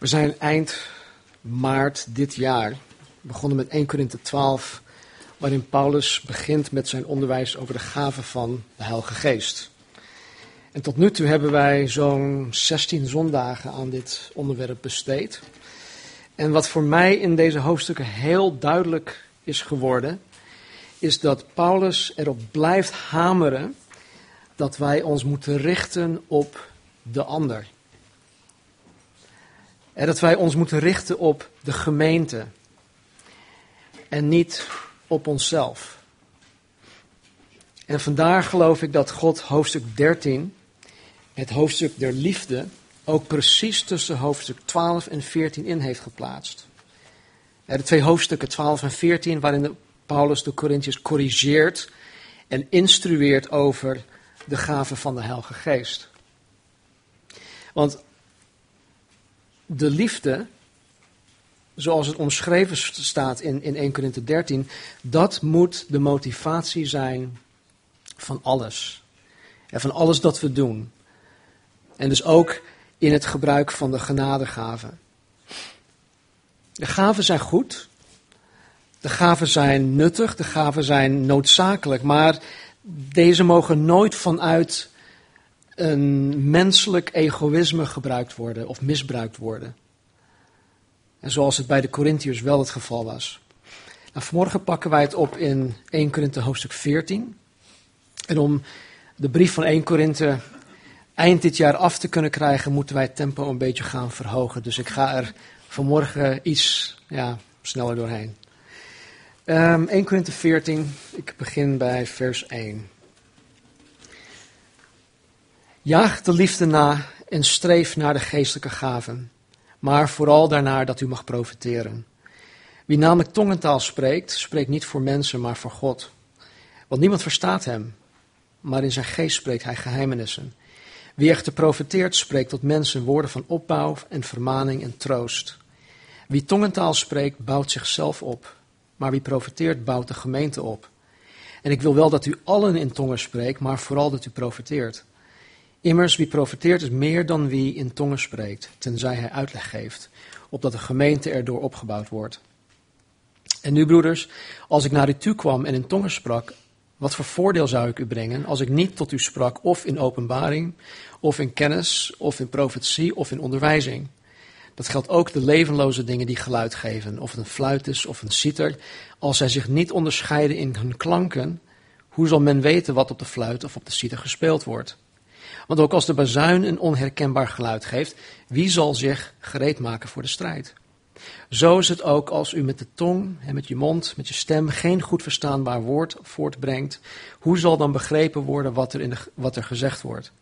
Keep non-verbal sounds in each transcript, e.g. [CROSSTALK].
We zijn eind maart dit jaar begonnen met 1 Korinthe 12, waarin Paulus begint met zijn onderwijs over de gaven van de Heilige Geest. En tot nu toe hebben wij zo'n 16 zondagen aan dit onderwerp besteed. En wat voor mij in deze hoofdstukken heel duidelijk is geworden, is dat Paulus erop blijft hameren dat wij ons moeten richten op de ander. Dat wij ons moeten richten op de gemeente en niet op onszelf. En vandaar geloof ik dat God hoofdstuk 13, het hoofdstuk der liefde, ook precies tussen hoofdstuk 12 en 14 in heeft geplaatst. De twee hoofdstukken 12 en 14, waarin Paulus de Corinthiërs corrigeert en instrueert over de gaven van de Heilige Geest. Want de liefde, zoals het omschreven staat in, in 1 Corinthië 13, dat moet de motivatie zijn van alles. En van alles dat we doen. En dus ook in het gebruik van de genadegaven. De gaven zijn goed. De gaven zijn nuttig. De gaven zijn noodzakelijk. Maar deze mogen nooit vanuit een menselijk egoïsme gebruikt worden of misbruikt worden. En zoals het bij de Corinthiërs wel het geval was. Nou, vanmorgen pakken wij het op in 1 Korinthe hoofdstuk 14. En om de brief van 1 Korinthe eind dit jaar af te kunnen krijgen, moeten wij het tempo een beetje gaan verhogen. Dus ik ga er vanmorgen iets ja, sneller doorheen. Um, 1 Korinthe 14, ik begin bij vers 1. Jaag de liefde na en streef naar de geestelijke gaven, maar vooral daarnaar dat u mag profiteren. Wie namelijk tongentaal spreekt, spreekt niet voor mensen, maar voor God. Want niemand verstaat hem, maar in zijn geest spreekt hij geheimenissen. Wie echter profiteert, spreekt tot mensen woorden van opbouw en vermaning en troost. Wie tongentaal spreekt, bouwt zichzelf op, maar wie profiteert, bouwt de gemeente op. En ik wil wel dat u allen in tongen spreekt, maar vooral dat u profiteert. Immers, wie profiteert is meer dan wie in tongen spreekt, tenzij hij uitleg geeft, opdat de gemeente erdoor opgebouwd wordt. En nu, broeders, als ik naar u toe kwam en in tongen sprak, wat voor voordeel zou ik u brengen als ik niet tot u sprak, of in openbaring, of in kennis, of in profetie, of in onderwijzing? Dat geldt ook de levenloze dingen die geluid geven, of het een fluit is of een citer. Als zij zich niet onderscheiden in hun klanken, hoe zal men weten wat op de fluit of op de citer gespeeld wordt? Want ook als de bazuin een onherkenbaar geluid geeft, wie zal zich gereed maken voor de strijd? Zo is het ook als u met de tong en met je mond, met je stem geen goed verstaanbaar woord voortbrengt. Hoe zal dan begrepen worden wat er, in de, wat er gezegd wordt?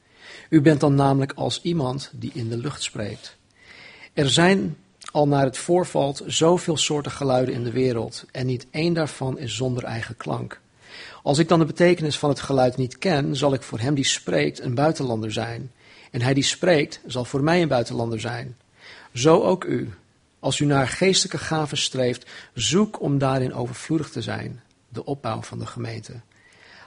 U bent dan namelijk als iemand die in de lucht spreekt. Er zijn al naar het voorvalt zoveel soorten geluiden in de wereld en niet één daarvan is zonder eigen klank. Als ik dan de betekenis van het geluid niet ken, zal ik voor hem die spreekt een buitenlander zijn. En hij die spreekt, zal voor mij een buitenlander zijn. Zo ook u. Als u naar geestelijke gaven streeft, zoek om daarin overvloedig te zijn, de opbouw van de gemeente.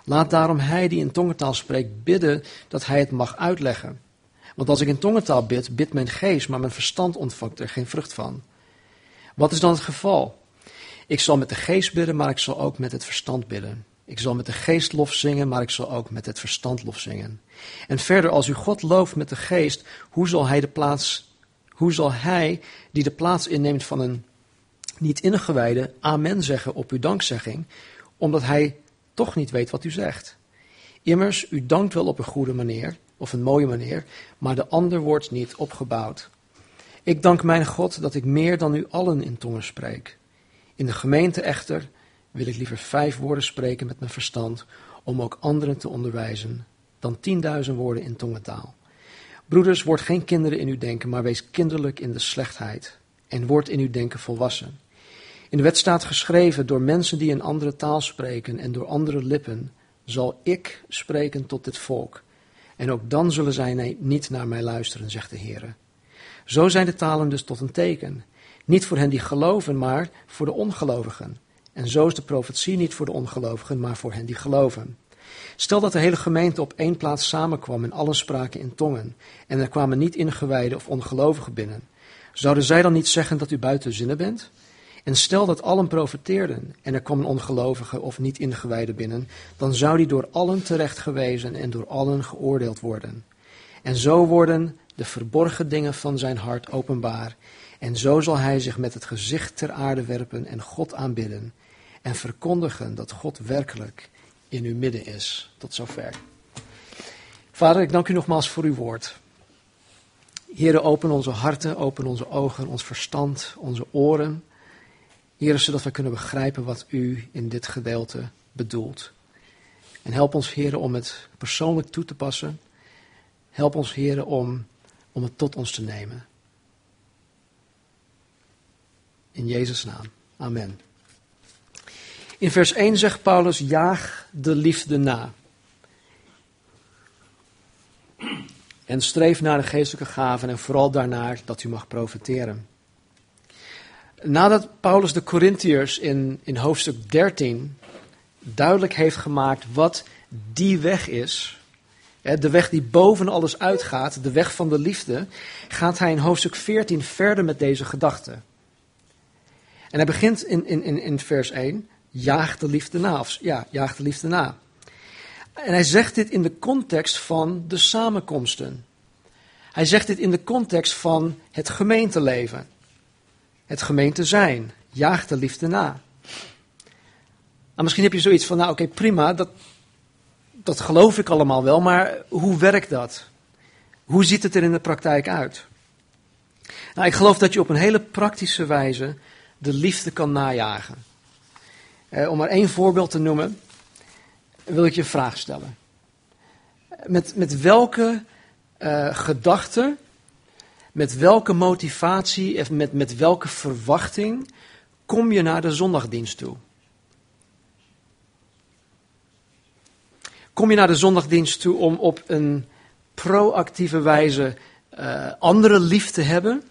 Laat daarom hij die in tongentaal spreekt bidden dat hij het mag uitleggen. Want als ik in tongentaal bid, bidt mijn geest, maar mijn verstand ontvangt er geen vrucht van. Wat is dan het geval? Ik zal met de geest bidden, maar ik zal ook met het verstand bidden. Ik zal met de geest lof zingen, maar ik zal ook met het verstand lof zingen. En verder, als u God looft met de geest, hoe zal hij de plaats, hoe zal hij die de plaats inneemt van een niet ingewijde, amen zeggen op uw dankzegging, omdat hij toch niet weet wat u zegt? Immers, u dankt wel op een goede manier, of een mooie manier, maar de ander wordt niet opgebouwd. Ik dank mijn God dat ik meer dan u allen in tongen spreek. In de gemeente echter wil ik liever vijf woorden spreken met mijn verstand, om ook anderen te onderwijzen, dan tienduizend woorden in tongentaal. Broeders, word geen kinderen in uw denken, maar wees kinderlijk in de slechtheid, en word in uw denken volwassen. In de wet staat geschreven, door mensen die een andere taal spreken en door andere lippen, zal ik spreken tot dit volk. En ook dan zullen zij niet naar mij luisteren, zegt de Heer. Zo zijn de talen dus tot een teken. Niet voor hen die geloven, maar voor de ongelovigen. En zo is de profetie niet voor de ongelovigen, maar voor hen die geloven. Stel dat de hele gemeente op één plaats samenkwam en allen spraken in tongen, en er kwamen niet ingewijden of ongelovigen binnen. Zouden zij dan niet zeggen dat u buiten zinnen bent? En stel dat allen profeteerden en er kwam een ongelovige of niet ingewijde binnen, dan zou die door allen terecht gewezen en door allen geoordeeld worden. En zo worden de verborgen dingen van zijn hart openbaar. En zo zal hij zich met het gezicht ter aarde werpen en God aanbidden. En verkondigen dat God werkelijk in uw midden is. Tot zover. Vader, ik dank u nogmaals voor uw woord. Heren, open onze harten, open onze ogen, ons verstand, onze oren. Heren, zodat we kunnen begrijpen wat u in dit gedeelte bedoelt. En help ons, heren, om het persoonlijk toe te passen. Help ons, heren, om, om het tot ons te nemen. In Jezus' naam. Amen. In vers 1 zegt Paulus: jaag de liefde na. En streef naar de geestelijke gaven en vooral daarnaar dat u mag profiteren. Nadat Paulus de Corinthiërs in, in hoofdstuk 13 duidelijk heeft gemaakt wat die weg is, de weg die boven alles uitgaat, de weg van de liefde, gaat hij in hoofdstuk 14 verder met deze gedachte. En hij begint in, in, in, in vers 1, jaag de liefde na. Of, ja, jaag de liefde na. En hij zegt dit in de context van de samenkomsten. Hij zegt dit in de context van het gemeenteleven. Het gemeente zijn. Jaag de liefde na. Nou, misschien heb je zoiets van, nou oké, prima, dat, dat geloof ik allemaal wel, maar hoe werkt dat? Hoe ziet het er in de praktijk uit? Nou, ik geloof dat je op een hele praktische wijze de liefde kan najagen. Eh, om maar één voorbeeld te noemen, wil ik je een vraag stellen. Met, met welke uh, gedachte, met welke motivatie en met, met welke verwachting kom je naar de zondagdienst toe? Kom je naar de zondagdienst toe om op een proactieve wijze uh, andere lief te hebben?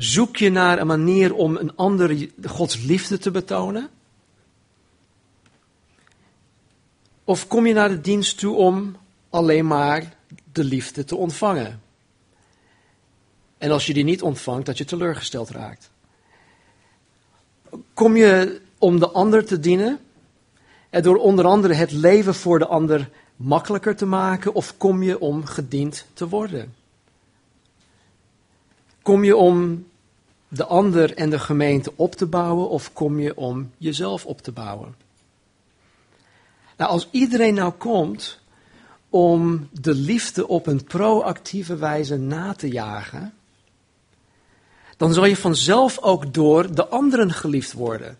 Zoek je naar een manier om een ander Gods liefde te betonen? Of kom je naar de dienst toe om alleen maar de liefde te ontvangen? En als je die niet ontvangt, dat je teleurgesteld raakt. Kom je om de ander te dienen? En door onder andere het leven voor de ander makkelijker te maken? Of kom je om gediend te worden? Kom je om de ander en de gemeente op te bouwen of kom je om jezelf op te bouwen? Nou, als iedereen nou komt om de liefde op een proactieve wijze na te jagen, dan zal je vanzelf ook door de anderen geliefd worden.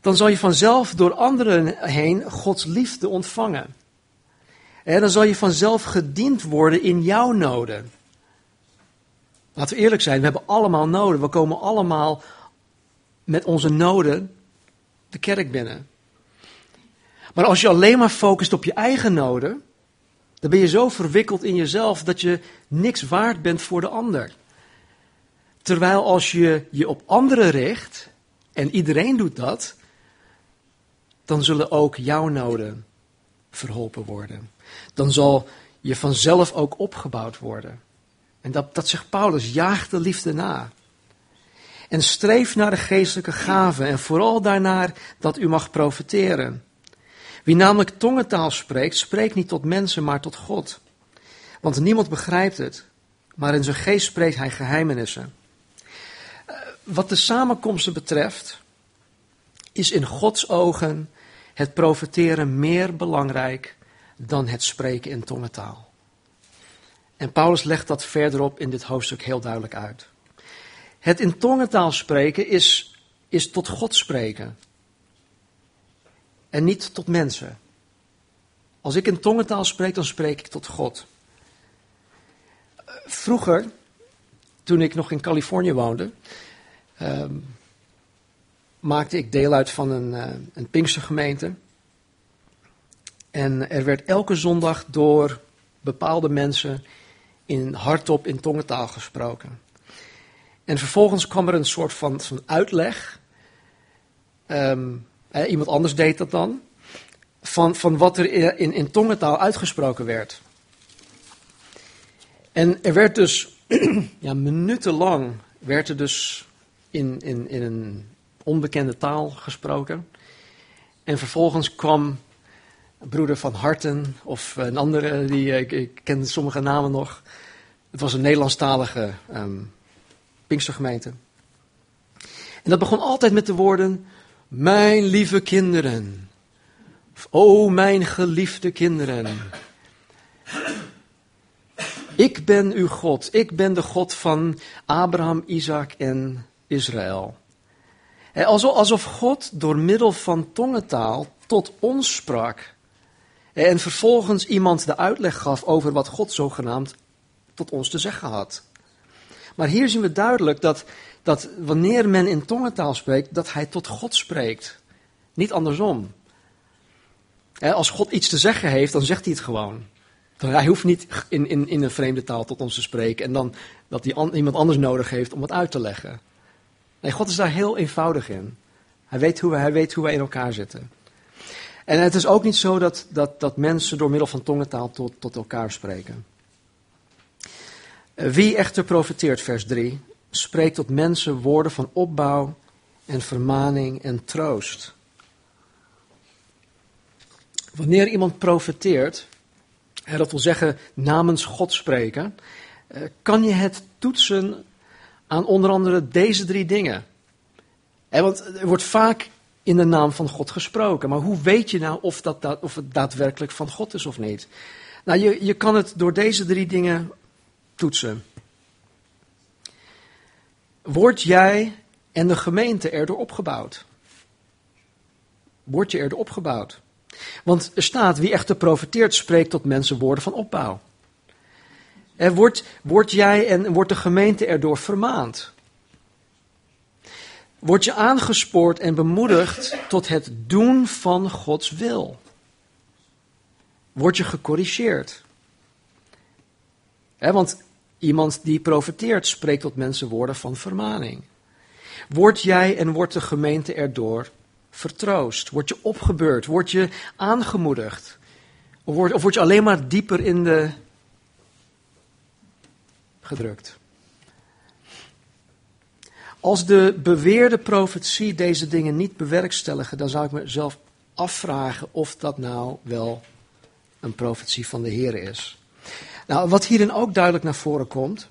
Dan zal je vanzelf door anderen heen Gods liefde ontvangen. En dan zal je vanzelf gediend worden in jouw noden. Laten we eerlijk zijn, we hebben allemaal noden. We komen allemaal met onze noden de kerk binnen. Maar als je alleen maar focust op je eigen noden, dan ben je zo verwikkeld in jezelf dat je niks waard bent voor de ander. Terwijl als je je op anderen richt, en iedereen doet dat, dan zullen ook jouw noden verholpen worden. Dan zal je vanzelf ook opgebouwd worden. En dat, dat zegt Paulus, jaag de liefde na. En streef naar de geestelijke gaven en vooral daarnaar dat u mag profiteren. Wie namelijk tongentaal spreekt, spreekt niet tot mensen, maar tot God. Want niemand begrijpt het, maar in zijn geest spreekt hij geheimenissen. Eh, wat de samenkomsten betreft, is in Gods ogen het profiteren meer belangrijk dan het spreken in tongentaal. En Paulus legt dat verderop in dit hoofdstuk heel duidelijk uit. Het in tongentaal spreken is, is tot God spreken. En niet tot mensen. Als ik in tongentaal spreek, dan spreek ik tot God. Vroeger, toen ik nog in Californië woonde, uh, maakte ik deel uit van een, uh, een Pinkstergemeente. En er werd elke zondag door bepaalde mensen in hardop in tongentaal gesproken. En vervolgens kwam er een soort van, van uitleg. Um, iemand anders deed dat dan. Van, van wat er in, in tongentaal uitgesproken werd. En er werd dus, [CLEARS THROAT] ja, minutenlang werd er dus in, in, in een onbekende taal gesproken. En vervolgens kwam broeder van Harten of een andere, die, ik, ik ken sommige namen nog. Het was een Nederlandstalige um, Pinkstergemeente. En dat begon altijd met de woorden, mijn lieve kinderen. O mijn geliefde kinderen. Ik ben uw God. Ik ben de God van Abraham, Isaac en Israël. Alsof God door middel van tongentaal tot ons sprak. En vervolgens iemand de uitleg gaf over wat God zogenaamd tot ons te zeggen had. Maar hier zien we duidelijk dat, dat wanneer men in tongentaal spreekt, dat hij tot God spreekt. Niet andersom. Als God iets te zeggen heeft, dan zegt hij het gewoon. Hij hoeft niet in, in, in een vreemde taal tot ons te spreken en dan dat hij iemand anders nodig heeft om het uit te leggen. Nee, God is daar heel eenvoudig in. Hij weet hoe, hij weet hoe wij in elkaar zitten. En het is ook niet zo dat, dat, dat mensen door middel van tongentaal tot, tot elkaar spreken. Wie echter profiteert, vers 3, spreekt tot mensen woorden van opbouw en vermaning en troost. Wanneer iemand profeteert, dat wil zeggen namens God spreken, eh, kan je het toetsen aan onder andere deze drie dingen. Want er wordt vaak in de naam van God gesproken, maar hoe weet je nou of, dat, of het daadwerkelijk van God is of niet? Nou, je, je kan het door deze drie dingen toetsen. Word jij en de gemeente erdoor opgebouwd? Word je erdoor opgebouwd? Want er staat, wie echter profiteert, spreekt tot mensen woorden van opbouw. En wordt, word jij en wordt de gemeente erdoor vermaand? Word je aangespoord en bemoedigd tot het doen van Gods wil? Word je gecorrigeerd? want iemand die profiteert spreekt tot mensen woorden van vermaning. Word jij en wordt de gemeente erdoor vertroost? Word je opgebeurd? Word je aangemoedigd? Of of word je alleen maar dieper in de gedrukt? Als de beweerde profetie deze dingen niet bewerkstelligen, dan zou ik mezelf afvragen of dat nou wel een profetie van de Heer is. Nou, wat hierin ook duidelijk naar voren komt,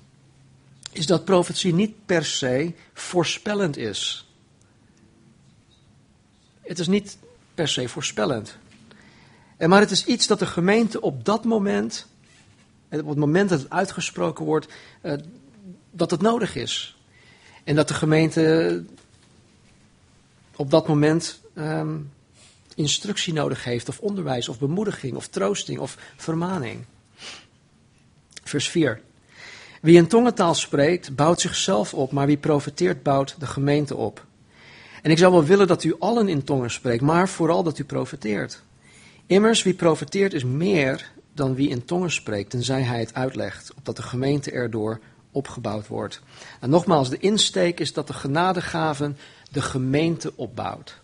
is dat profetie niet per se voorspellend is. Het is niet per se voorspellend. Maar het is iets dat de gemeente op dat moment, op het moment dat het uitgesproken wordt, eh, dat het nodig is. En dat de gemeente op dat moment um, instructie nodig heeft, of onderwijs, of bemoediging, of troosting, of vermaning. Vers 4. Wie in tongentaal spreekt, bouwt zichzelf op, maar wie profeteert, bouwt de gemeente op. En ik zou wel willen dat u allen in tongen spreekt, maar vooral dat u profeteert. Immers, wie profeteert is meer dan wie in tongen spreekt, tenzij hij het uitlegt, opdat de gemeente erdoor opgebouwd wordt. En nogmaals, de insteek is dat de genadegaven de gemeente opbouwt.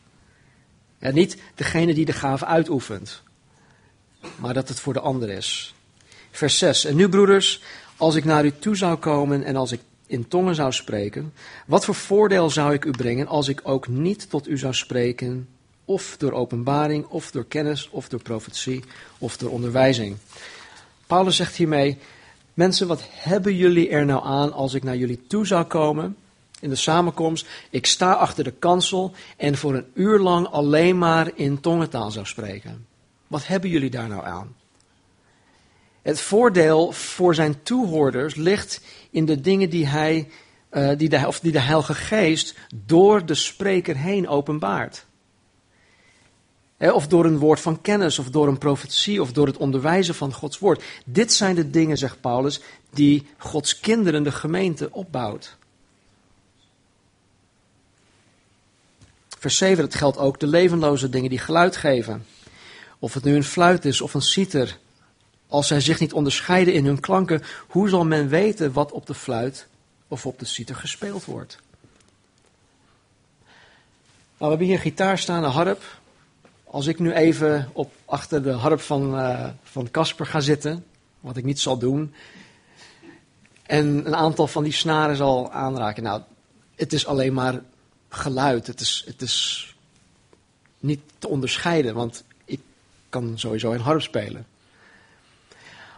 Ja, niet degene die de gave uitoefent, maar dat het voor de ander is. Vers 6. En nu, broeders, als ik naar u toe zou komen en als ik in tongen zou spreken, wat voor voordeel zou ik u brengen als ik ook niet tot u zou spreken, of door openbaring, of door kennis, of door profetie, of door onderwijzing? Paulus zegt hiermee, mensen, wat hebben jullie er nou aan als ik naar jullie toe zou komen in de samenkomst? Ik sta achter de kansel en voor een uur lang alleen maar in tongentaal zou spreken. Wat hebben jullie daar nou aan? Het voordeel voor zijn toehoorders ligt in de dingen die hij, uh, die de, of die de Heilige Geest door de spreker heen openbaart. Of door een woord van kennis, of door een profetie, of door het onderwijzen van Gods woord. Dit zijn de dingen, zegt Paulus, die Gods kinderen, de gemeente, opbouwt. Vers 7, dat geldt ook de levenloze dingen die geluid geven. Of het nu een fluit is of een citer als zij zich niet onderscheiden in hun klanken, hoe zal men weten wat op de fluit of op de citer gespeeld wordt? Nou, we hebben hier gitaar staan, een harp. Als ik nu even op, achter de harp van uh, van Casper ga zitten, wat ik niet zal doen, En een aantal van die snaren zal aanraken. Nou, het is alleen maar geluid. Het is, het is niet te onderscheiden, want ik kan sowieso een harp spelen.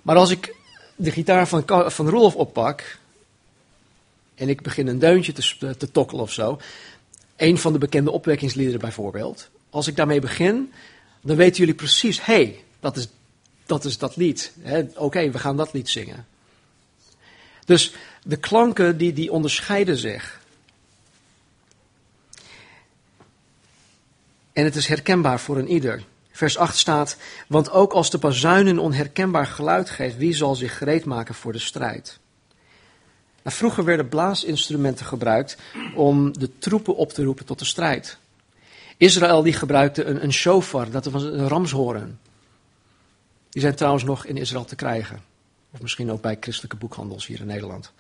Maar als ik de gitaar van, van Rolf oppak en ik begin een deuntje te, te tokkelen of zo, een van de bekende opwekkingsliederen bijvoorbeeld, als ik daarmee begin, dan weten jullie precies, hé, hey, dat, is, dat is dat lied. Oké, we gaan dat lied zingen. Dus de klanken die, die onderscheiden zich. En het is herkenbaar voor een ieder. Vers 8 staat, want ook als de bazuin een onherkenbaar geluid geeft, wie zal zich gereed maken voor de strijd? Nou, vroeger werden blaasinstrumenten gebruikt om de troepen op te roepen tot de strijd. Israël die gebruikte een, een shofar, dat was een ramshoren. Die zijn trouwens nog in Israël te krijgen. Of misschien ook bij christelijke boekhandels hier in Nederland.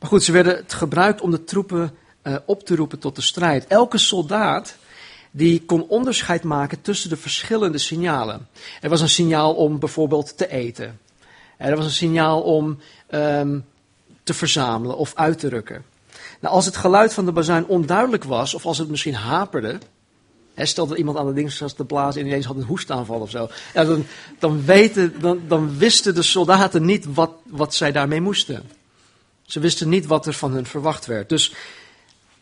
Maar goed, ze werden gebruikt om de troepen uh, op te roepen tot de strijd. Elke soldaat die kon onderscheid maken tussen de verschillende signalen. Er was een signaal om bijvoorbeeld te eten. Er was een signaal om um, te verzamelen of uit te rukken. Nou, als het geluid van de bazuin onduidelijk was, of als het misschien haperde, He, stel dat iemand aan de te blazen en ineens had een hoestaanval of zo. Dan, dan, weten, dan, dan wisten de soldaten niet wat, wat zij daarmee moesten. Ze wisten niet wat er van hun verwacht werd. Dus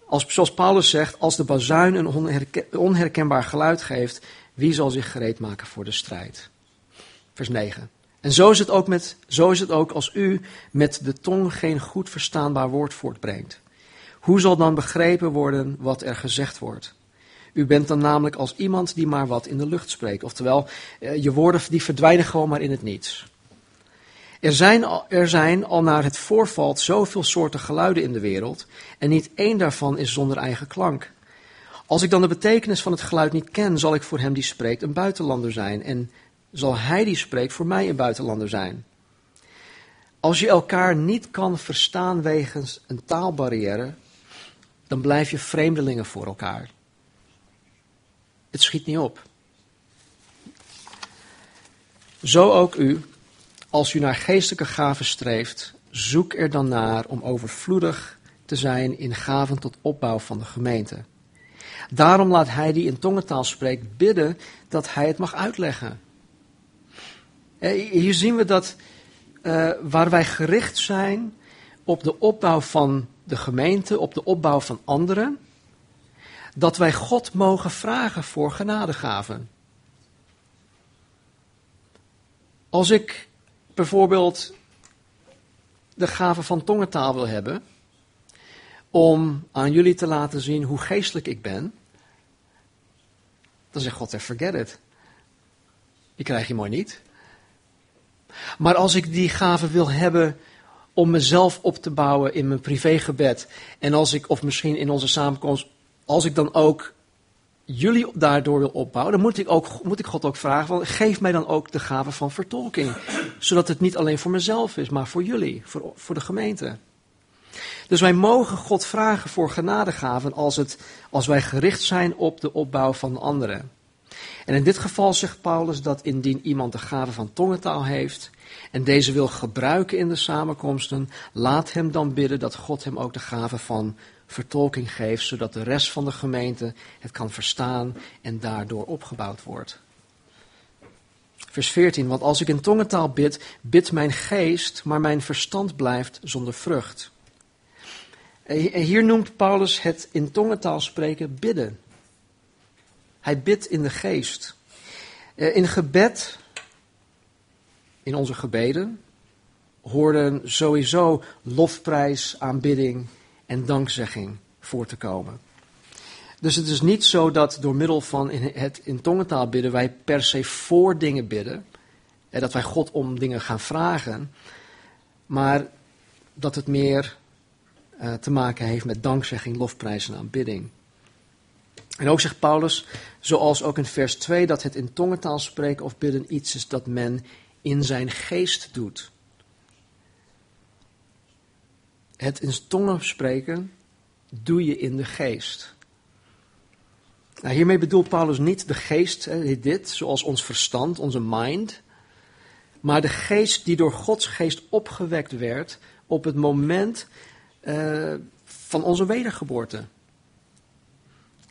als, zoals Paulus zegt, als de bazuin een onherkenbaar geluid geeft, wie zal zich gereed maken voor de strijd? Vers 9. En zo is, het ook met, zo is het ook als u met de tong geen goed verstaanbaar woord voortbrengt. Hoe zal dan begrepen worden wat er gezegd wordt? U bent dan namelijk als iemand die maar wat in de lucht spreekt. Oftewel, eh, je woorden die verdwijnen gewoon maar in het niets. Er zijn, er zijn al naar het voorvalt zoveel soorten geluiden in de wereld en niet één daarvan is zonder eigen klank. Als ik dan de betekenis van het geluid niet ken, zal ik voor hem die spreekt een buitenlander zijn en zal hij die spreekt voor mij een buitenlander zijn. Als je elkaar niet kan verstaan wegens een taalbarrière, dan blijf je vreemdelingen voor elkaar. Het schiet niet op. Zo ook u, als u naar geestelijke gaven streeft, zoek er dan naar om overvloedig te zijn in gaven tot opbouw van de gemeente. Daarom laat hij die in tongentaal spreekt bidden dat hij het mag uitleggen. Eh, hier zien we dat uh, waar wij gericht zijn op de opbouw van de gemeente, op de opbouw van anderen, dat wij God mogen vragen voor genadegaven. Als ik bijvoorbeeld de gave van tongentaal wil hebben, om aan jullie te laten zien hoe geestelijk ik ben, dan zegt God, forget it. Die krijg je mooi niet. Maar als ik die gave wil hebben om mezelf op te bouwen in mijn privégebed, en als ik, of misschien in onze samenkomst, als ik dan ook jullie daardoor wil opbouwen, dan moet ik, ook, moet ik God ook vragen, van, geef mij dan ook de gave van vertolking. Zodat het niet alleen voor mezelf is, maar voor jullie, voor, voor de gemeente. Dus wij mogen God vragen voor genadegaven als, het, als wij gericht zijn op de opbouw van anderen. En in dit geval zegt Paulus dat indien iemand de gave van tongentaal heeft en deze wil gebruiken in de samenkomsten, laat hem dan bidden dat God hem ook de gave van vertolking geeft, zodat de rest van de gemeente het kan verstaan en daardoor opgebouwd wordt. Vers 14, want als ik in tongentaal bid, bidt mijn geest, maar mijn verstand blijft zonder vrucht. Hier noemt Paulus het in tongentaal spreken bidden. Hij bidt in de geest. Eh, in gebed, in onze gebeden, hoorden sowieso lofprijs, aanbidding en dankzegging voor te komen. Dus het is niet zo dat door middel van het in tongentaal bidden wij per se voor dingen bidden. En dat wij God om dingen gaan vragen. Maar dat het meer uh, te maken heeft met dankzegging, lofprijs en aanbidding. En ook zegt Paulus, zoals ook in vers 2, dat het in tongentaal spreken of bidden iets is dat men in zijn geest doet. Het in tongen spreken doe je in de geest. Nou, hiermee bedoelt Paulus niet de geest, dit, zoals ons verstand, onze mind, maar de geest die door Gods geest opgewekt werd op het moment uh, van onze wedergeboorte.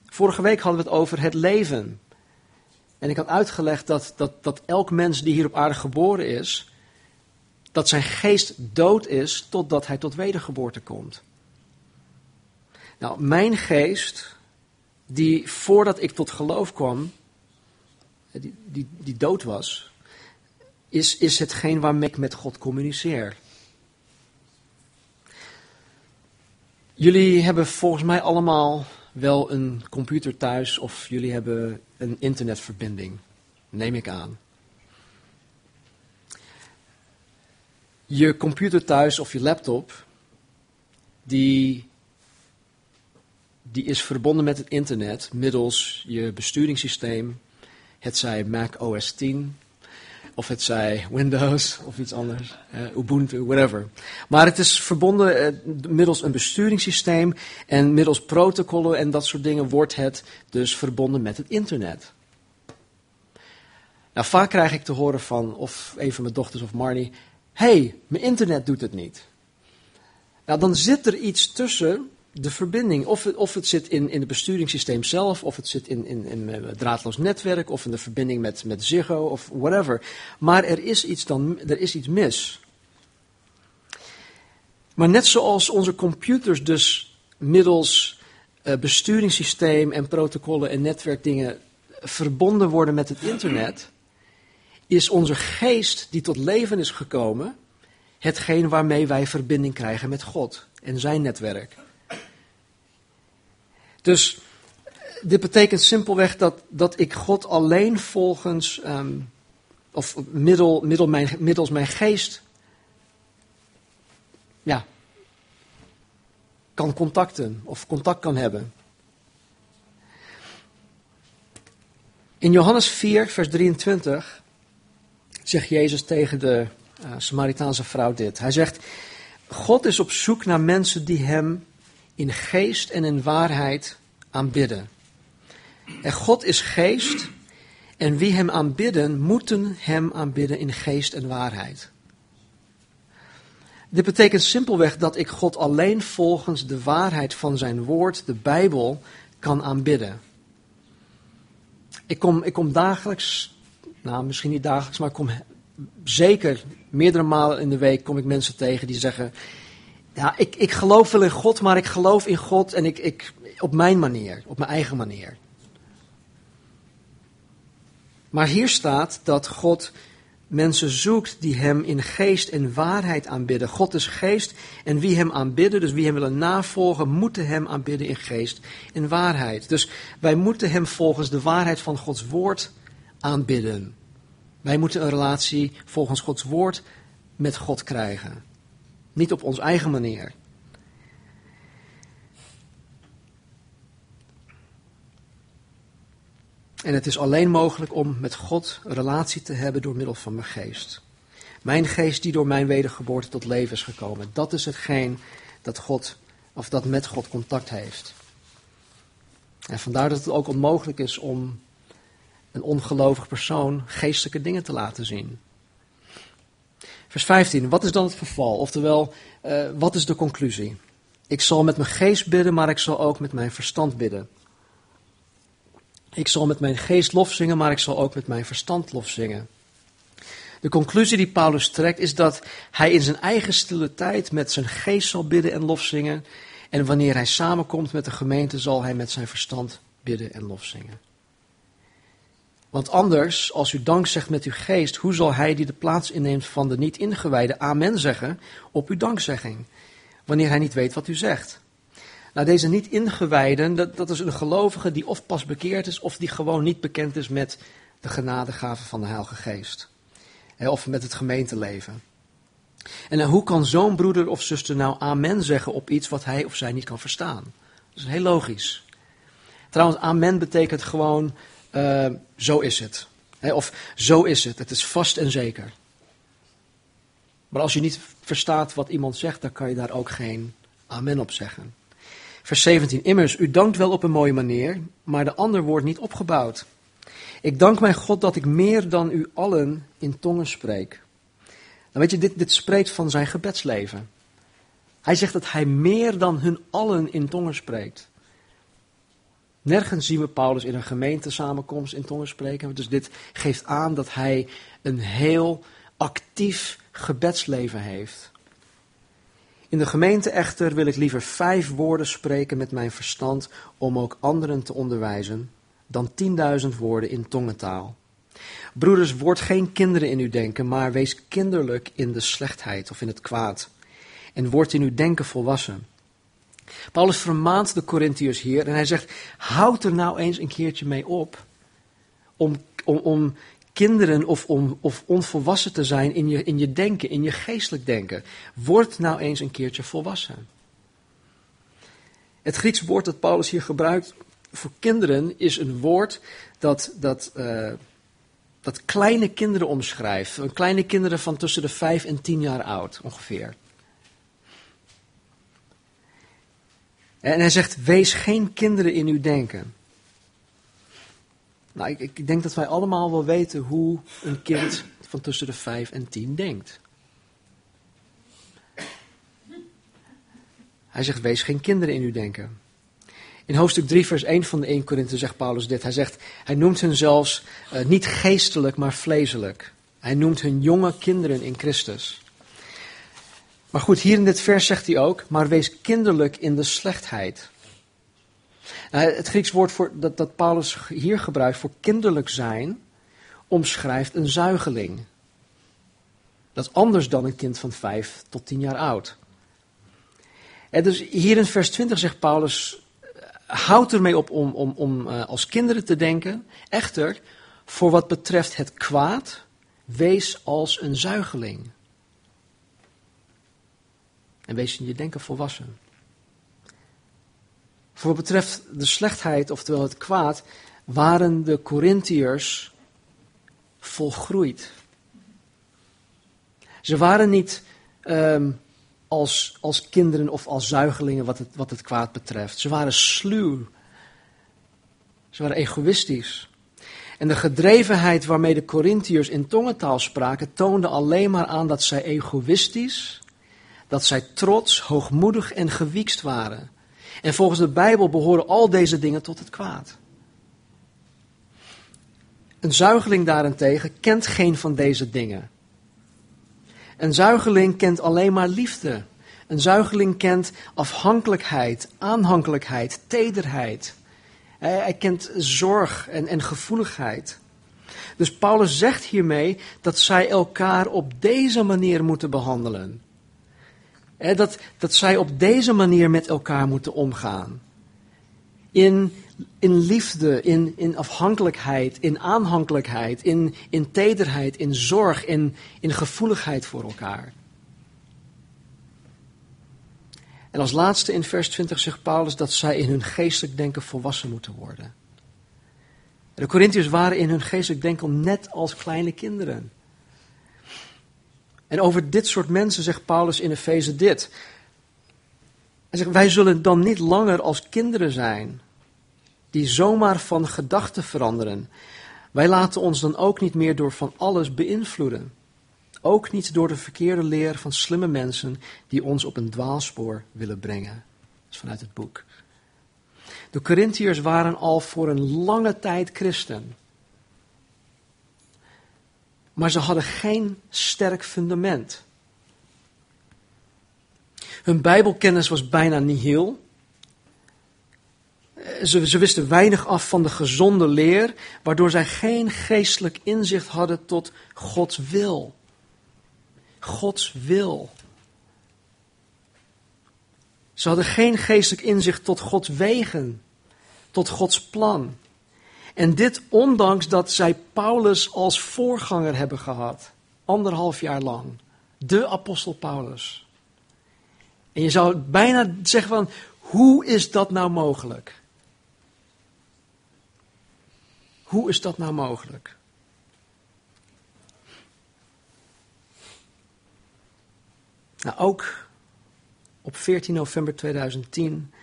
Vorige week hadden we het over het leven. En ik had uitgelegd dat, dat, dat elk mens die hier op aarde geboren is, dat zijn geest dood is totdat hij tot wedergeboorte komt. Nou, mijn geest, die voordat ik tot geloof kwam, die, die, die dood was, is, is hetgeen waarmee ik met God communiceer. Jullie hebben volgens mij allemaal wel een computer thuis of jullie hebben een internetverbinding, neem ik aan. Je computer thuis of je laptop, die, die is verbonden met het internet middels je besturingssysteem, het zij Mac OS 10 of het zij Windows [LAUGHS] of iets anders, uh, Ubuntu, whatever. Maar het is verbonden uh, middels een besturingssysteem en middels protocollen en dat soort dingen wordt het dus verbonden met het internet. Nou, vaak krijg ik te horen van of een van mijn dochters of Marnie, hey, mijn internet doet het niet. Nou, dan zit er iets tussen de verbinding. Of het, of het zit in, in het besturingssysteem zelf, of het zit in, in, in een draadloos netwerk, of in de verbinding met, met Ziggo, of whatever. Maar er is iets, dan, er is iets mis. Maar net zoals onze computers dus middels uh, besturingssysteem en protocollen en netwerkdingen verbonden worden met het internet, is onze geest die tot leven is gekomen, hetgeen waarmee wij verbinding krijgen met God en zijn netwerk. Dus dit betekent simpelweg dat, dat ik God alleen volgens, um, of middel, middel mijn, middels mijn geest, ja, kan contacten of contact kan hebben. In Johannes 4, vers 23 zegt Jezus tegen de uh, Samaritaanse vrouw dit. Hij zegt, God is op zoek naar mensen die hem in geest en in waarheid aanbidden. En God is geest en wie hem aanbidden, moeten hem aanbidden in geest en waarheid. Dit betekent simpelweg dat ik God alleen volgens de waarheid van zijn woord, de Bijbel, kan aanbidden. Ik kom, ik kom dagelijks, nou misschien niet dagelijks, maar kom zeker meerdere malen in de week kom ik mensen tegen die zeggen, ja, ik, ik geloof wel in God, maar ik geloof in God en ik, ik, op mijn manier, op mijn eigen manier. Maar hier staat dat God mensen zoekt die hem in geest en waarheid aanbidden. God is geest en wie hem aanbidden, dus wie hem willen navolgen, moeten hem aanbidden in geest en waarheid. Dus wij moeten hem volgens de waarheid van Gods woord aanbidden. Wij moeten een relatie volgens Gods woord met God krijgen. Niet op onze eigen manier. En het is alleen mogelijk om met God een relatie te hebben door middel van mijn geest. Mijn geest die door mijn wedergeboorte tot leven is gekomen. Dat is hetgeen dat God, of dat met God contact heeft. En vandaar dat het ook onmogelijk is om een ongelovig persoon geestelijke dingen te laten zien. Vers 15, wat is dan het verval? Oftewel, uh, wat is de conclusie? Ik zal met mijn geest bidden, maar ik zal ook met mijn verstand bidden. Ik zal met mijn geest lof zingen, maar ik zal ook met mijn verstand lof zingen. De conclusie die Paulus trekt is dat hij in zijn eigen stille tijd met zijn geest zal bidden en lof zingen. En wanneer hij samenkomt met de gemeente zal hij met zijn verstand bidden en lof zingen. Want anders, als u dank zegt met uw geest, hoe zal hij die de plaats inneemt van de niet ingewijde amen zeggen op uw dankzegging, wanneer hij niet weet wat u zegt? Nou, deze niet ingewijden, dat, dat is een gelovige die of pas bekeerd is, of die gewoon niet bekend is met de genadegave van de Heilige Geest. Of met het gemeenteleven. En hoe kan zo'n broeder of zuster nou amen zeggen op iets wat hij of zij niet kan verstaan? Dat is heel logisch. Trouwens, amen betekent gewoon, uh, zo is het. Of zo is het, het is vast en zeker. Maar als je niet verstaat wat iemand zegt, dan kan je daar ook geen amen op zeggen. Vers 17. Immers, u dankt wel op een mooie manier, maar de ander wordt niet opgebouwd. Ik dank mijn God dat ik meer dan u allen in tongen spreek. Dan weet je, dit, dit spreekt van zijn gebedsleven. Hij zegt dat hij meer dan hun allen in tongen spreekt. Nergens zien we Paulus in een gemeentesamenkomst in tongen spreken. Dus dit geeft aan dat hij een heel actief gebedsleven heeft. In de gemeente echter wil ik liever vijf woorden spreken met mijn verstand om ook anderen te onderwijzen, dan tienduizend woorden in tongentaal. Broeders, word geen kinderen in uw denken, maar wees kinderlijk in de slechtheid of in het kwaad. En word in uw denken volwassen. Paulus vermaant de Corinthiërs hier en hij zegt: houd er nou eens een keertje mee op om, om, om kinderen of, om, of onvolwassen te zijn in je, in je denken, in je geestelijk denken. Word nou eens een keertje volwassen. Het Grieks woord dat Paulus hier gebruikt voor kinderen is een woord dat, dat, uh, dat kleine kinderen omschrijft. Kleine kinderen van tussen de vijf en tien jaar oud ongeveer. En hij zegt: Wees geen kinderen in uw denken. Nou, ik, ik, denk dat wij allemaal wel weten hoe een kind van tussen de vijf en tien denkt. Hij zegt: Wees geen kinderen in uw denken. In hoofdstuk 3, vers 1 van de 1 Korinthe zegt Paulus dit. Hij zegt: Hij noemt hen zelfs uh, niet geestelijk, maar vleeselijk. Hij noemt hun jonge kinderen in Christus. Maar goed, hier in dit vers zegt hij ook, maar wees kinderlijk in de slechtheid. Nou, het Grieks woord voor, dat, dat Paulus hier gebruikt voor kinderlijk zijn, omschrijft een zuigeling. Dat is anders dan een kind van vijf tot tien jaar oud. En dus hier in vers 20 zegt Paulus, houd ermee op om, om, om uh, als kinderen te denken. Echter, voor wat betreft het kwaad, wees als een zuigeling. En wees in je denken volwassen. Voor wat betreft de slechtheid, oftewel het kwaad, waren de Corinthiërs volgroeid. Ze waren niet um, als, als kinderen of als zuigelingen wat het, wat het kwaad betreft. Ze waren sluw. Ze waren egoïstisch. En de gedrevenheid waarmee de Corinthiërs in tongentaal spraken, toonde alleen maar aan dat zij egoïstisch dat zij trots, hoogmoedig en gewiekst waren. En volgens de Bijbel behoren al deze dingen tot het kwaad. Een zuigeling daarentegen kent geen van deze dingen. Een zuigeling kent alleen maar liefde. Een zuigeling kent afhankelijkheid, aanhankelijkheid, tederheid. Hij, kent zorg en, en gevoeligheid. Dus Paulus zegt hiermee dat zij elkaar op deze manier moeten behandelen dat, dat zij op deze manier met elkaar moeten omgaan. In, in liefde, in, in afhankelijkheid, in aanhankelijkheid, in, in tederheid, in zorg, in, in gevoeligheid voor elkaar. En als laatste in vers 20 zegt Paulus dat zij in hun geestelijk denken volwassen moeten worden. De Corinthiërs waren in hun geestelijk denken net als kleine kinderen. En over dit soort mensen zegt Paulus in Efeze dit. Hij zegt, wij zullen dan niet langer als kinderen zijn, die zomaar van gedachten veranderen. Wij laten ons dan ook niet meer door van alles beïnvloeden. Ook niet door de verkeerde leer van slimme mensen die ons op een dwaalspoor willen brengen. Dat is vanuit het boek. De Corinthiërs waren al voor een lange tijd christen. Maar ze hadden geen sterk fundament. Hun Bijbelkennis was bijna nihil. Ze, ze wisten weinig af van de gezonde leer, waardoor zij geen geestelijk inzicht hadden tot Gods wil. Gods wil. Ze hadden geen geestelijk inzicht tot Gods wegen, tot Gods plan. En dit ondanks dat zij Paulus als voorganger hebben gehad. Anderhalf jaar lang. De apostel Paulus. En je zou bijna zeggen van, hoe is dat nou mogelijk? Hoe is dat nou mogelijk? Nou, ook op 14 november 2010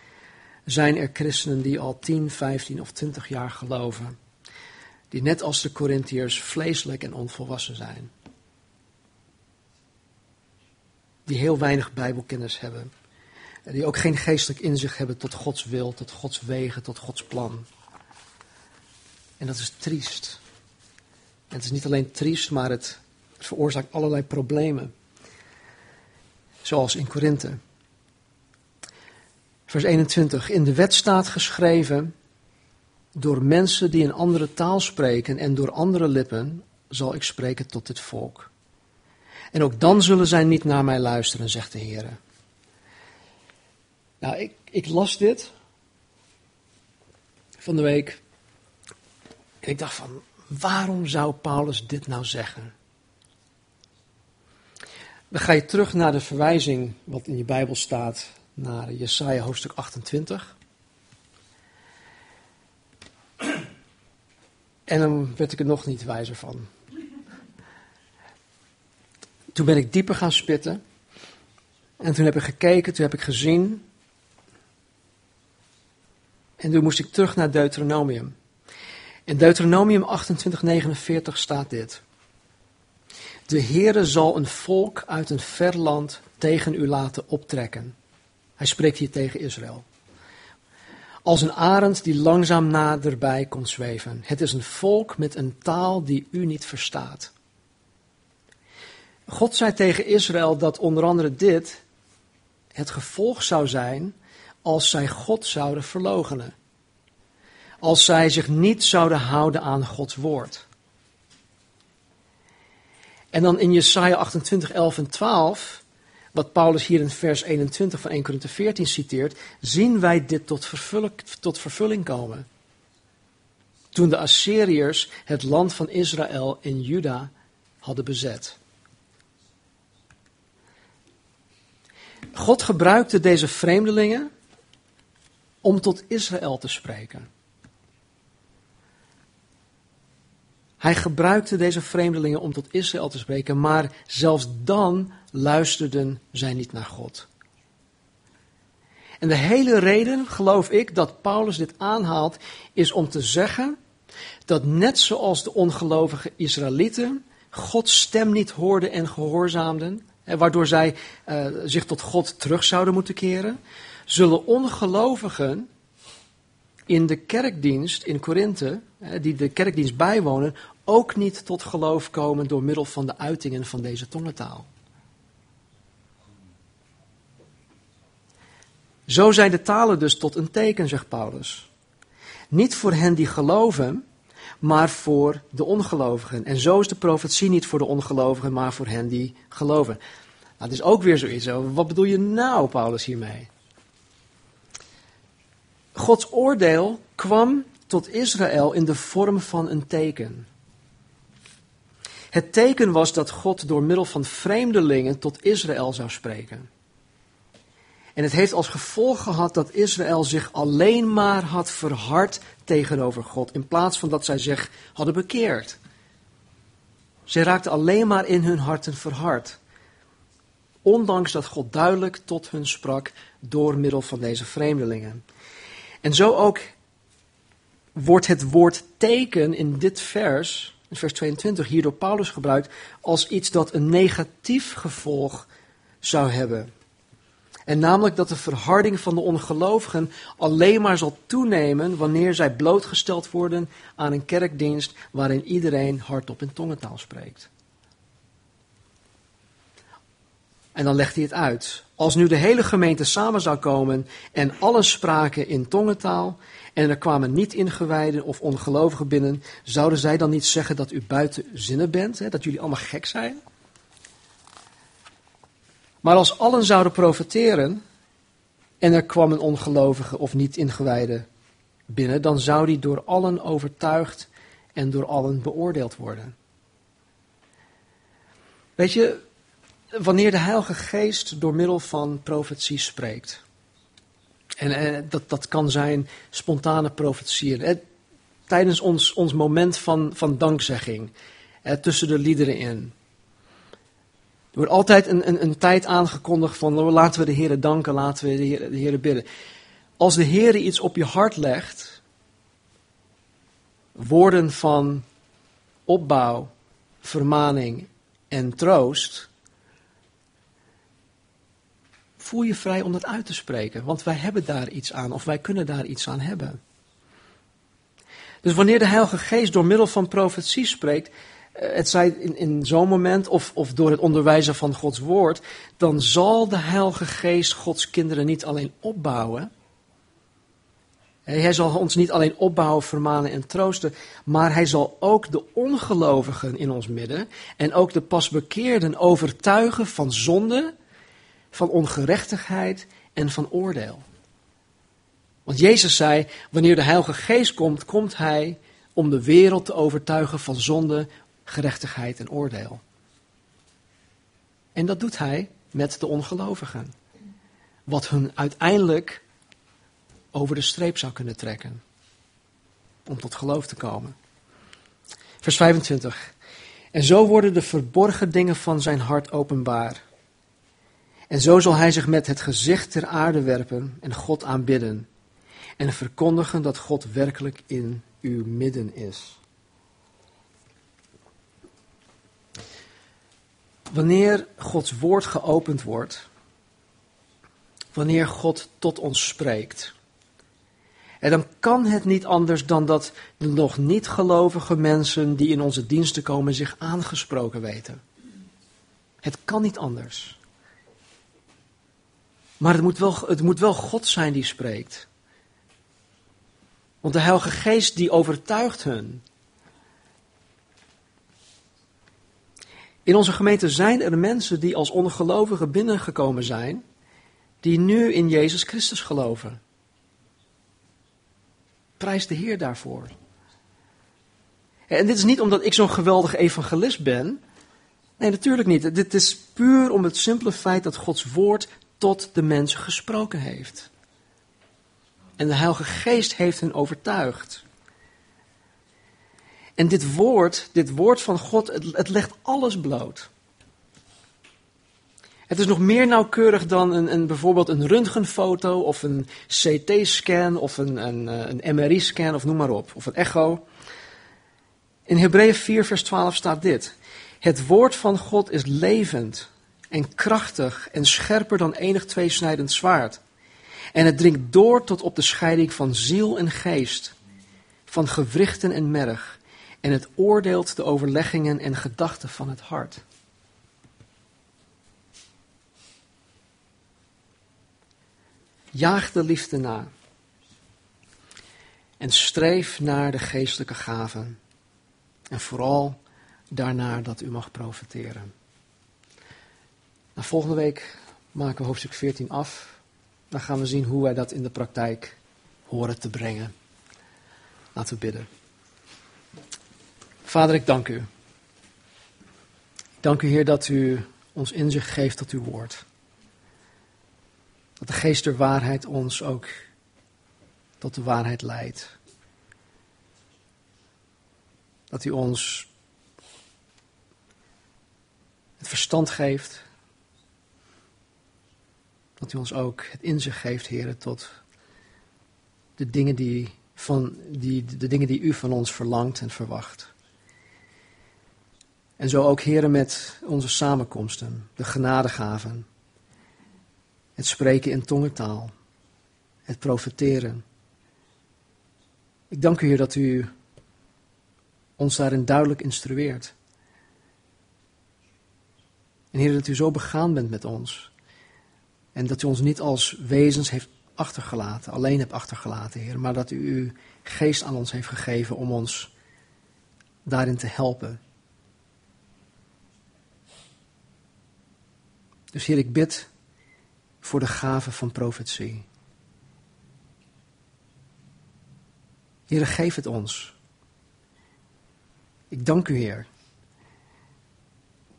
zijn er christenen die al 10, 15 of 20 jaar geloven. Die net als de Corinthiërs vleeselijk en onvolwassen zijn. Die heel weinig Bijbelkennis hebben. Die ook geen geestelijk inzicht hebben tot Gods wil, tot Gods wegen, tot Gods plan. En dat is triest. En het is niet alleen triest, maar het veroorzaakt allerlei problemen. Zoals in Korinthe. Vers 21. In de wet staat geschreven: Door mensen die een andere taal spreken en door andere lippen zal ik spreken tot dit volk. En ook dan zullen zij niet naar mij luisteren, zegt de Heer. Nou, ik, ik las dit van de week. En ik dacht van, waarom zou Paulus dit nou zeggen? Dan ga je terug naar de verwijzing wat in je Bijbel staat, naar Jesaja hoofdstuk 28. En dan werd ik er nog niet wijzer van. Toen ben ik dieper gaan spitten. En toen heb ik gekeken, toen heb ik gezien. En toen moest ik terug naar Deuteronomium. In Deuteronomium 28:49 staat dit. De Heere zal een volk uit een ver land tegen u laten optrekken. Hij spreekt hier tegen Israël. Als een arend die langzaam naderbij komt zweven. Het is een volk met een taal die u niet verstaat. God zei tegen Israël dat onder andere dit het gevolg zou zijn als zij God zouden verlogenen. Als zij zich niet zouden houden aan Gods woord. En dan in Jesaja 28, 11 en 12, wat Paulus hier in vers 21 van 1 Corinthië 14 citeert, zien wij dit tot vervulling, tot vervulling komen. Toen de Assyriërs het land van Israël in Juda hadden bezet. God gebruikte deze vreemdelingen om tot Israël te spreken. Hij gebruikte deze vreemdelingen om tot Israël te spreken, maar zelfs dan luisterden zij niet naar God. En de hele reden, geloof ik, dat Paulus dit aanhaalt, is om te zeggen dat net zoals de ongelovige Israëlieten Gods stem niet hoorden en gehoorzaamden, waardoor zij uh, zich tot God terug zouden moeten keren, zullen ongelovigen in de kerkdienst in Korinthe, die de kerkdienst bijwonen, ook niet tot geloof komen door middel van de uitingen van deze tongentaal. Zo zijn de talen dus tot een teken, zegt Paulus. Niet voor hen die geloven, maar voor de ongelovigen. En zo is de profetie niet voor de ongelovigen, maar voor hen die geloven. Nou, dat is ook weer zoiets. Wat bedoel je nou, Paulus, hiermee? Gods oordeel kwam tot Israël in de vorm van een teken. Het teken was dat God door middel van vreemdelingen tot Israël zou spreken. En het heeft als gevolg gehad dat Israël zich alleen maar had verhard tegenover God, in plaats van dat zij zich hadden bekeerd. Zij raakten alleen maar in hun harten verhard. Ondanks dat God duidelijk tot hun sprak door middel van deze vreemdelingen. En zo ook wordt het woord teken in dit vers, vers 22, hier door Paulus gebruikt als iets dat een negatief gevolg zou hebben. En namelijk dat de verharding van de ongelovigen alleen maar zal toenemen wanneer zij blootgesteld worden aan een kerkdienst waarin iedereen hardop in tongentaal spreekt. En dan legt hij het uit. Als nu de hele gemeente samen zou komen en allen spraken in tongentaal en er kwamen niet ingewijden of ongelovigen binnen, zouden zij dan niet zeggen dat u buiten zinnen bent, hè, dat jullie allemaal gek zijn? Maar als allen zouden profiteren en er kwam een ongelovige of niet ingewijde binnen, dan zou die door allen overtuigd en door allen beoordeeld worden. Weet je, wanneer de Heilige Geest door middel van profetie spreekt. En eh, dat, dat kan zijn spontane profetieën. Eh, tijdens ons, ons moment van, van dankzegging. Eh, tussen de liederen in. Er wordt altijd een, een, een tijd aangekondigd van nou, laten we de Heer danken, laten we de Heer, de bidden. Als de Heer iets op je hart legt, woorden van opbouw, vermaning en troost, voel je vrij om dat uit te spreken, want wij hebben daar iets aan of wij kunnen daar iets aan hebben. Dus wanneer de Heilige Geest door middel van profetie spreekt, eh, het zij in, in zo'n moment of, of door het onderwijzen van Gods woord, dan zal de Heilige Geest Gods kinderen niet alleen opbouwen. Hij zal ons niet alleen opbouwen, vermanen en troosten, maar hij zal ook de ongelovigen in ons midden en ook de pasbekeerden overtuigen van zonde, van ongerechtigheid en van oordeel. Want Jezus zei, wanneer de Heilige Geest komt, komt Hij om de wereld te overtuigen van zonde, gerechtigheid en oordeel. En dat doet Hij met de ongelovigen. Wat hun uiteindelijk over de streep zou kunnen trekken. Om tot geloof te komen. Vers 25. En zo worden de verborgen dingen van zijn hart openbaar. En zo zal hij zich met het gezicht ter aarde werpen en God aanbidden en verkondigen dat God werkelijk in uw midden is. Wanneer Gods woord geopend wordt, wanneer God tot ons spreekt, en dan kan het niet anders dan dat de nog niet gelovige mensen die in onze diensten komen zich aangesproken weten. Het kan niet anders. Maar het moet wel, het moet wel God zijn die spreekt. Want de Heilige Geest die overtuigt hun. In onze gemeente zijn er mensen die als ongelovigen binnengekomen zijn, die nu in Jezus Christus geloven. Prijs de Heer daarvoor. En dit is niet omdat ik zo'n geweldig evangelist ben. Nee, natuurlijk niet. Dit is puur om het simpele feit dat Gods woord tot de mensen gesproken heeft. En de Heilige Geest heeft hen overtuigd. En dit woord, dit woord van God, het, het legt alles bloot. Het is nog meer nauwkeurig dan een, een, bijvoorbeeld een röntgenfoto of een CT-scan of een, een, eh, een MRI-scan of noem maar op, of een echo. In Hebreeën 4, vers 12 staat dit. Het woord van God is levend en krachtig en scherper dan enig tweesnijdend zwaard en het dringt door tot op de scheiding van ziel en geest, van gewrichten en merg. En het oordeelt de overleggingen en gedachten van het hart. Jaag de liefde na. En streef naar de geestelijke gaven. En vooral daarnaar dat u mag profiteren. Nou, volgende week maken we hoofdstuk 14 af. Dan gaan we zien hoe wij dat in de praktijk horen te brengen. Laten we bidden. Vader, ik dank u. dank u, Heer, dat u ons inzicht geeft tot uw woord. Dat de geest der waarheid ons ook tot de waarheid leidt. Dat u ons het verstand geeft dat u ons ook het inzicht geeft, heren, tot de dingen die, van, die, de dingen die u van ons verlangt en verwacht. En zo ook, heren, met onze samenkomsten, de genadegaven, het spreken in tongentaal, het profeteren. Ik dank u, Heer, dat u ons daarin duidelijk instrueert. En Heer, dat u zo begaan bent met ons. En dat u ons niet als wezens heeft achtergelaten, alleen hebt achtergelaten, Heer, maar dat u uw geest aan ons heeft gegeven om ons daarin te helpen. Dus Heer, ik bid voor de gave van profetie. Heer, geef het ons. Ik dank u, Heer.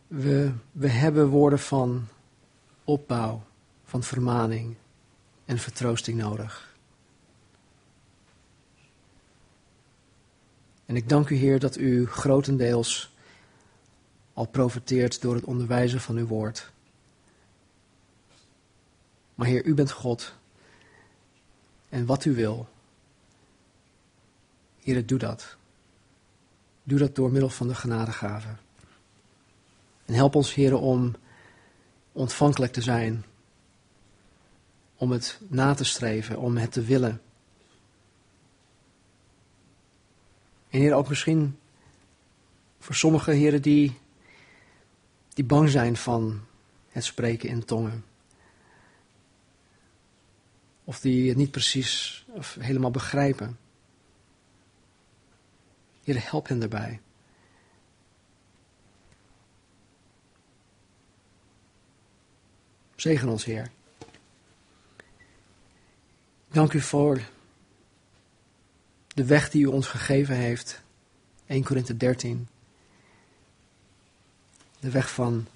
We, we hebben woorden van opbouw van vermaning en vertroosting nodig. En ik dank u, Heer, dat u grotendeels al profiteert door het onderwijzen van uw woord. Maar Heer, u bent God. En wat u wil, Heer, doe dat. Doe dat door middel van de genadegave. En help ons, Heer, om ontvankelijk te zijn om het na te streven, om het te willen. En Heer, ook misschien voor sommige heren die, die bang zijn van het spreken in tongen. Of die het niet precies of helemaal begrijpen. Heer, help hen daarbij. Zegen ons, Heer. Dank u voor de weg die u ons gegeven heeft. 1 Korinthe 13. De weg van,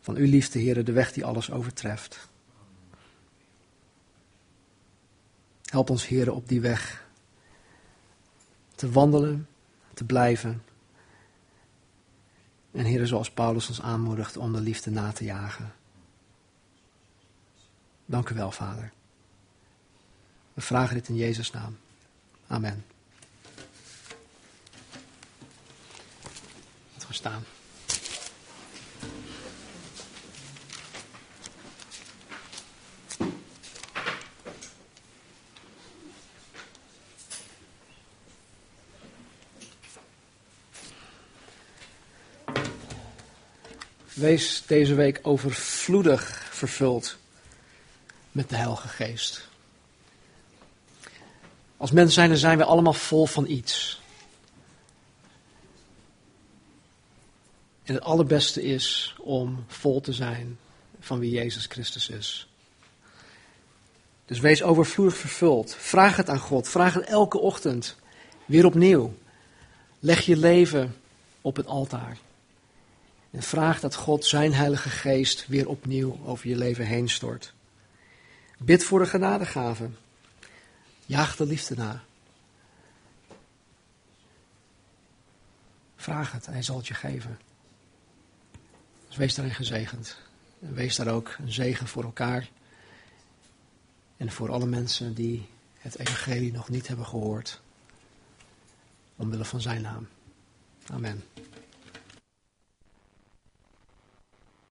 van uw liefde, Heer, de weg die alles overtreft. Help ons, Heer, op die weg te wandelen, te blijven. En Heer, zoals Paulus ons aanmoedigt om de liefde na te jagen. Dank u wel, Vader. We vragen dit in Jezus' naam. Amen. Laten we staan. Wees deze week overvloedig vervuld met de Heilige Geest. Als mensen zijn, dan zijn we allemaal vol van iets. En het allerbeste is om vol te zijn van wie Jezus Christus is. Dus wees overvloedig vervuld. Vraag het aan God. Vraag het elke ochtend. Weer opnieuw. Leg je leven op het altaar. En vraag dat God zijn Heilige Geest weer opnieuw over je leven heen stort. Bid voor de genadegave. Jaag de liefde na. Vraag het, hij zal het je geven. Dus wees daarin gezegend. En wees daar ook een zegen voor elkaar. En voor alle mensen die het evangelie nog niet hebben gehoord. Omwille van zijn naam. Amen.